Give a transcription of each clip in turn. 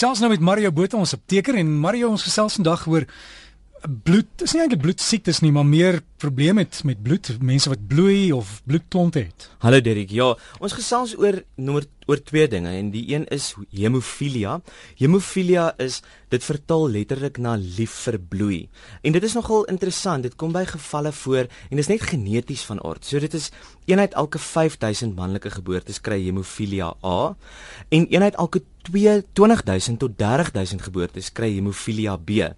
gesels nou met Mario Botha ons apteker en Mario ons gesels vandag oor bloed. Dis nie eintlik bloedsiektes nie, maar meer probleme met met bloed, mense wat bloei of bloedklonte het. Hallo Derek. Ja, ons gesels oor nommer oor twee dinge en die een is hemofilia. Hemofilia is dit vertaal letterlik na lief vir bloei. En dit is nogal interessant. Dit kom by gevalle voor en dit is net geneties van aard. So dit is een uit elke 5000 manlike geboortes kry hemofilia A en een uit elke 22000 tot 30000 geboortes kry hemofilia B.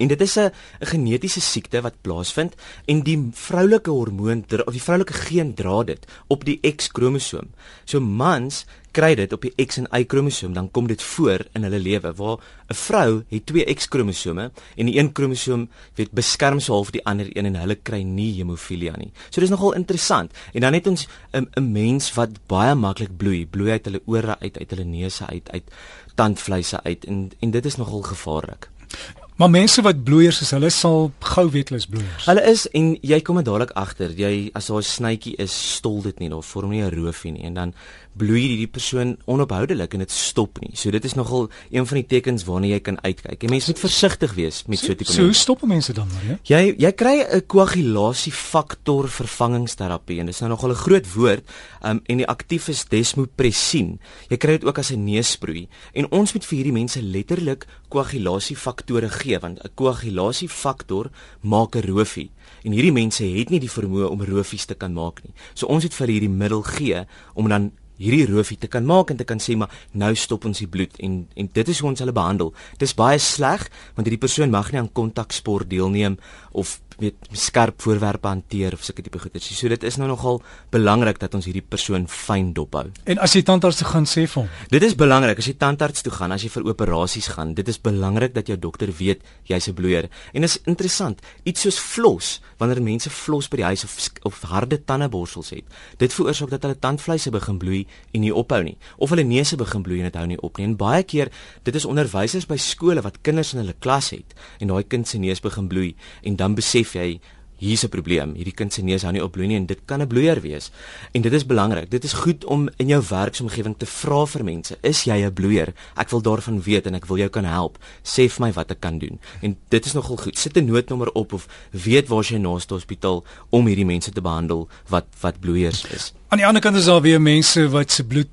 En dit is 'n genetiese siekte wat plaasvind en die vroulike hormoon of die vroulike geen dra dit op die X-kromosoom. So mans kry dit op die X en Y kromosoom, dan kom dit voor in hulle lewe waar 'n vrou het twee X-kromosome en die een kromosoom weet beskerm so half die ander een en hulle kry nie hemofilia nie. So dis nogal interessant. En dan het ons 'n 'n mens wat baie maklik bloei, bloei uit hulle ore uit, uit hulle neuse uit, uit tandvleise uit en en dit is nogal gevaarlik. Maar mense wat bloeiers is, hulle sal gou weet hulle is bloeiers. Hulle is en jy kom dadelik agter, jy as daar 'n snytjie is, stol dit nie, daar vorm nie 'n roofie nie en dan bloei hierdie persoon onophoudelik en dit stop nie. So dit is nogal een van die tekens waarna jy kan uitkyk. En mense moet versigtig wees met so 'n tipe mense. So hoe stop mense dan maar, ja? Jy jy kry 'n koagulasiefaktor vervangingsterapie en dit is nou nogal 'n groot woord. Um en die aktief is desmopressin. Jy kry dit ook as 'n neusproei en ons moet vir hierdie mense letterlik koagulasiefaktor gee want 'n koagulasiefaktor maak 'n rofie en hierdie mense het nie die vermoë om rofies te kan maak nie. So ons het vir hierdie middel gee om dan hierdie roofie te kan maak en te kan sê maar nou stop ons die bloed en en dit is hoe ons hulle behandel. Dis baie sleg want hierdie persoon mag nie aan kontaksport deelneem of weet skerp voorwerpe hanteer of sulke tipe goeders. So dit is nou nogal belangrik dat ons hierdie persoon fyn dophou. En as jy tandarts toe gaan sê vir hom. Dit is belangrik as jy tandarts toe gaan, as jy vir operasies gaan. Dit is belangrik dat jou dokter weet jy's 'n bloeier. En is interessant, iets soos flos, wanneer mense flos by die huis of of harde tandeborsels het, dit veroorsaak dat hulle tandvleise begin bloei en nie ophou nie, of hulle neuse begin bloei en dit hou nie op nie. En baie keer, dit is onderwysers by skole wat kinders in hulle klas het en daai kind se neus begin bloei en dan besef besef jy hier's 'n probleem. Hierdie kind se neus hou nie op bloei nie en dit kan 'n bloeier wees. En dit is belangrik. Dit is goed om in jou werksomgewing te vra vir mense, is jy 'n bloeier? Ek wil daarvan weet en ek wil jou kan help. Sê vir my wat ek kan doen. En dit is nogal goed. Sit 'n noodnommer op of weet waar jy naaste hospitaal om hierdie mense te behandel wat wat bloeiers is. Aan die ander kant is daar weer mense wat se bloed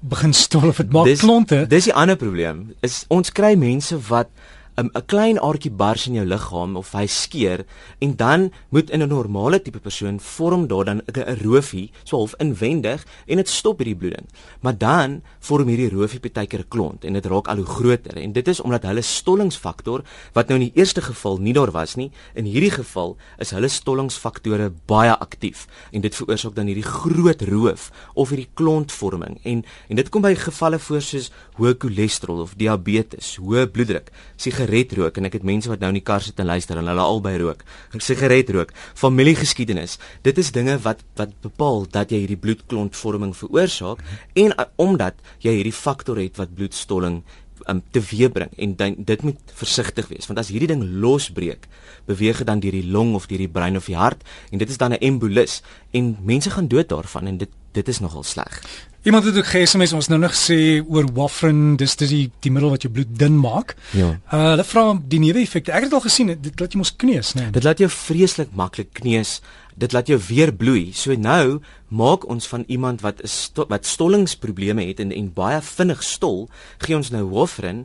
begin stol of dit maak dis, klonte. Dis die ander probleem. Is ons kry mense wat 'n 'n klein aardjie bars in jou liggaam of hy skeur en dan moet in 'n normale tipe persoon vorm daar dan 'n rofie so half inwendig en dit stop hierdie bloeding. Maar dan vorm hierdie rofie baie keer 'n klont en dit raak al hoe groter. En dit is omdat hulle stollingsfaktor wat nou in die eerste geval nie daar was nie, in hierdie geval is hulle stollingsfaktore baie aktief. En dit veroorsaak dan hierdie groot roof of hierdie klontvorming. En en dit kom by gevalle voor soos hoë cholesterol of diabetes, hoë bloeddruk, sigaret sigaret rook en ek het mense wat nou in die kar sit en luister en hulle albei rook. Sigaret rook, familiegeskiedenis. Dit is dinge wat wat bepaal dat jy hierdie bloedklontvorming veroorsaak en uh, omdat jy hierdie faktor het wat bloedstolling um, teweeg bring en dan, dit moet versigtig wees want as hierdie ding losbreek beweeg dit dan deur die long of deur die brein of die hart en dit is dan 'n embolis en mense gaan dood daarvan en dit dit is nogal sleg. Iemand het ook geSMS ons nou nog sê oor warfarin, dis dis die die middel wat jou bloed dun maak. Ja. Uh hulle vra die neeweffekte. Ek het al gesien dit laat jy mos kneus, né? Nee. Dit laat jou vreeslik maklik kneus. Dit laat jou weer bloei. So nou maak ons van iemand wat is sto wat stollingsprobleme het en en baie vinnig stol, gee ons nou warfarin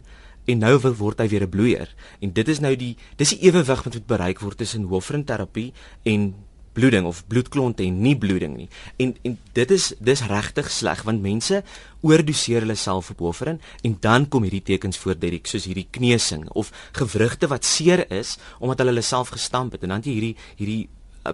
en nou word hy weer 'n bloeier. En dit is nou die dis die ewewig wat moet bereik word tussen warfarin terapie en bloeding of bloedklonte en nie bloeding nie. En en dit is dis regtig sleg want mense oordoseer hulle self op hoferin en dan kom hierdie tekens voor Derek soos hierdie kneusing of gewrigte wat seer is omdat hulle hulle self gestamp het en dan jy hierdie hierdie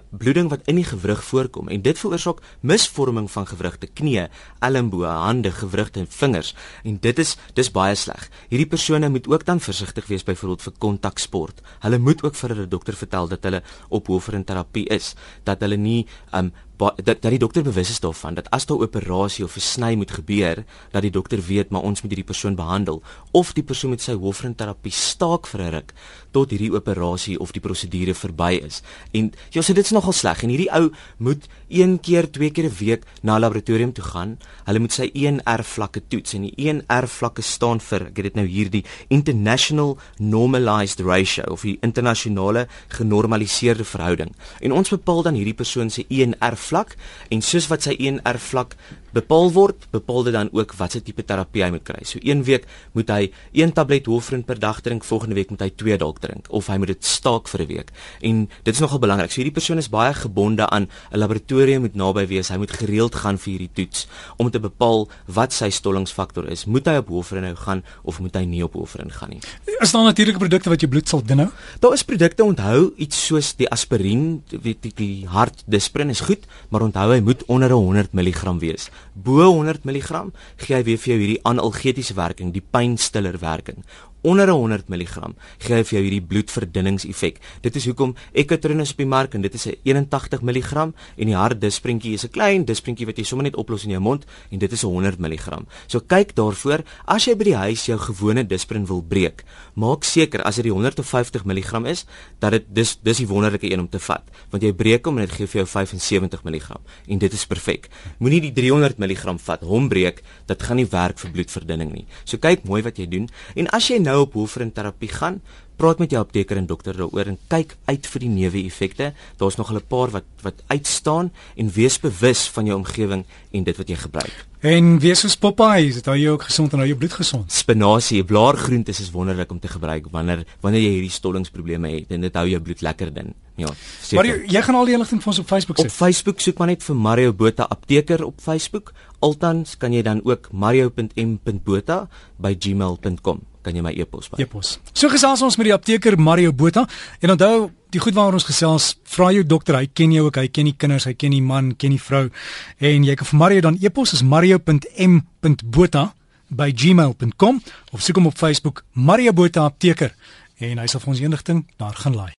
bloeding wat in die gewrig voorkom en dit veroorsaak misvorming van gewrigte knie, elmboë, hande, gewrigte en vingers en dit is dis baie sleg. Hierdie persone moet ook dan versigtig wees byvoorbeeld vir kontaksport. Hulle moet ook vir hulle dokter vertel dat hulle op hoofrenterapie is, dat hulle nie um dat dat die dokter bewus is daarvan dat as daar 'n operasie of 'n sny moet gebeur, dat die dokter weet maar ons moet hierdie persoon behandel of die persoon met sy hoofrenterapie staak vir 'n ruk tot hierdie operasie of die prosedure verby is. En ja, so dit is nogal sleg en hierdie ou moet een keer, twee keer 'n week na laboratorium toe gaan. Hulle moet sy ENR vlakke toets en die ENR vlakke staan vir ek het dit nou hier die International Normalized Ratio of die internasionale genormaliseerde verhouding. En ons bepaal dan hierdie persoon se ENR vlak en soos wat sy ENR vlak bepaal word, bepaal dit dan ook watse tipe terapie hy moet kry. So een week moet hy een tablet Hoofrin per dag drink, volgende week moet hy twee dalk drink of hy moet dit staak vir 'n week. En dit is nogal belangrik. So hierdie persoon is baie gebonde aan 'n laboratorium moet naby wees. Hy moet gereeld gaan vir hierdie toets om te bepaal wat sy stollingsfaktor is. Moet hy op Hoofrin nou gaan of moet hy nie op Hoofrin gaan nie? Is daar natuurlike produkte wat jou bloed sal dun hou? Daar is produkte onthou iets soos die aspirien, weet die, die hartdisprin is goed, maar onthou hy moet onder 100 mg wees. Bo 100 mg gee hy weer vir jou hierdie analgetiese werking, die pynstiller werking onder 100 mg gee vir jou hierdie bloedverdunningseffek. Dit is hoekom Ekotrin is op die mark en dit is 'n 81 mg en die harde disprintjie is 'n klein disprintjie wat jy sommer net oplos in jou mond en dit is 100 mg. So kyk daarvoor as jy by die huis jou gewone disprint wil breek, maak seker as dit die 150 mg is dat dit dis dis die wonderlike een om te vat, want jy breek hom en dit gee vir jou 75 mg en dit is perfek. Moenie die 300 mg vat, hom breek, dit gaan nie werk vir bloedverdunning nie. So kyk mooi wat jy doen en as jy nou nou op hoofrin terapie gaan, praat met jou apteker en dokter daaroor en kyk uit vir die neeweffekte. Daar's nog 'n paar wat wat uitstaan en wees bewus van jou omgewing en dit wat jy gebruik. En wees soos Popeye, dit hou jou ook gesond en hou jou bloed gesond. Spinasie, blaargroente is wonderlik om te gebruik wanneer wanneer jy hierdie stollingsprobleme het en dit hou jou bloed lekker dun. Ja. Seker. Maar jy, jy gaan al die inligting vir ons op Facebook sit. Op Facebook soek maar net vir Mario Botha apteker op Facebook. Altans kan jy dan ook mario.m.botha by gmail.com kan jy my e-pos by. E-pos. So gesels ons met die apteker Mario Botha en onthou die goed waaroor ons gesels, vra jou dokter, hy ken jou ook, hy ken die kinders, hy ken die man, ken die vrou en jy kan vir Mario dan e-pos is mario.m.botha by gmail.com of soek hom op Facebook Mario Botha apteker en hy sal vir ons inligting daar gaan laai.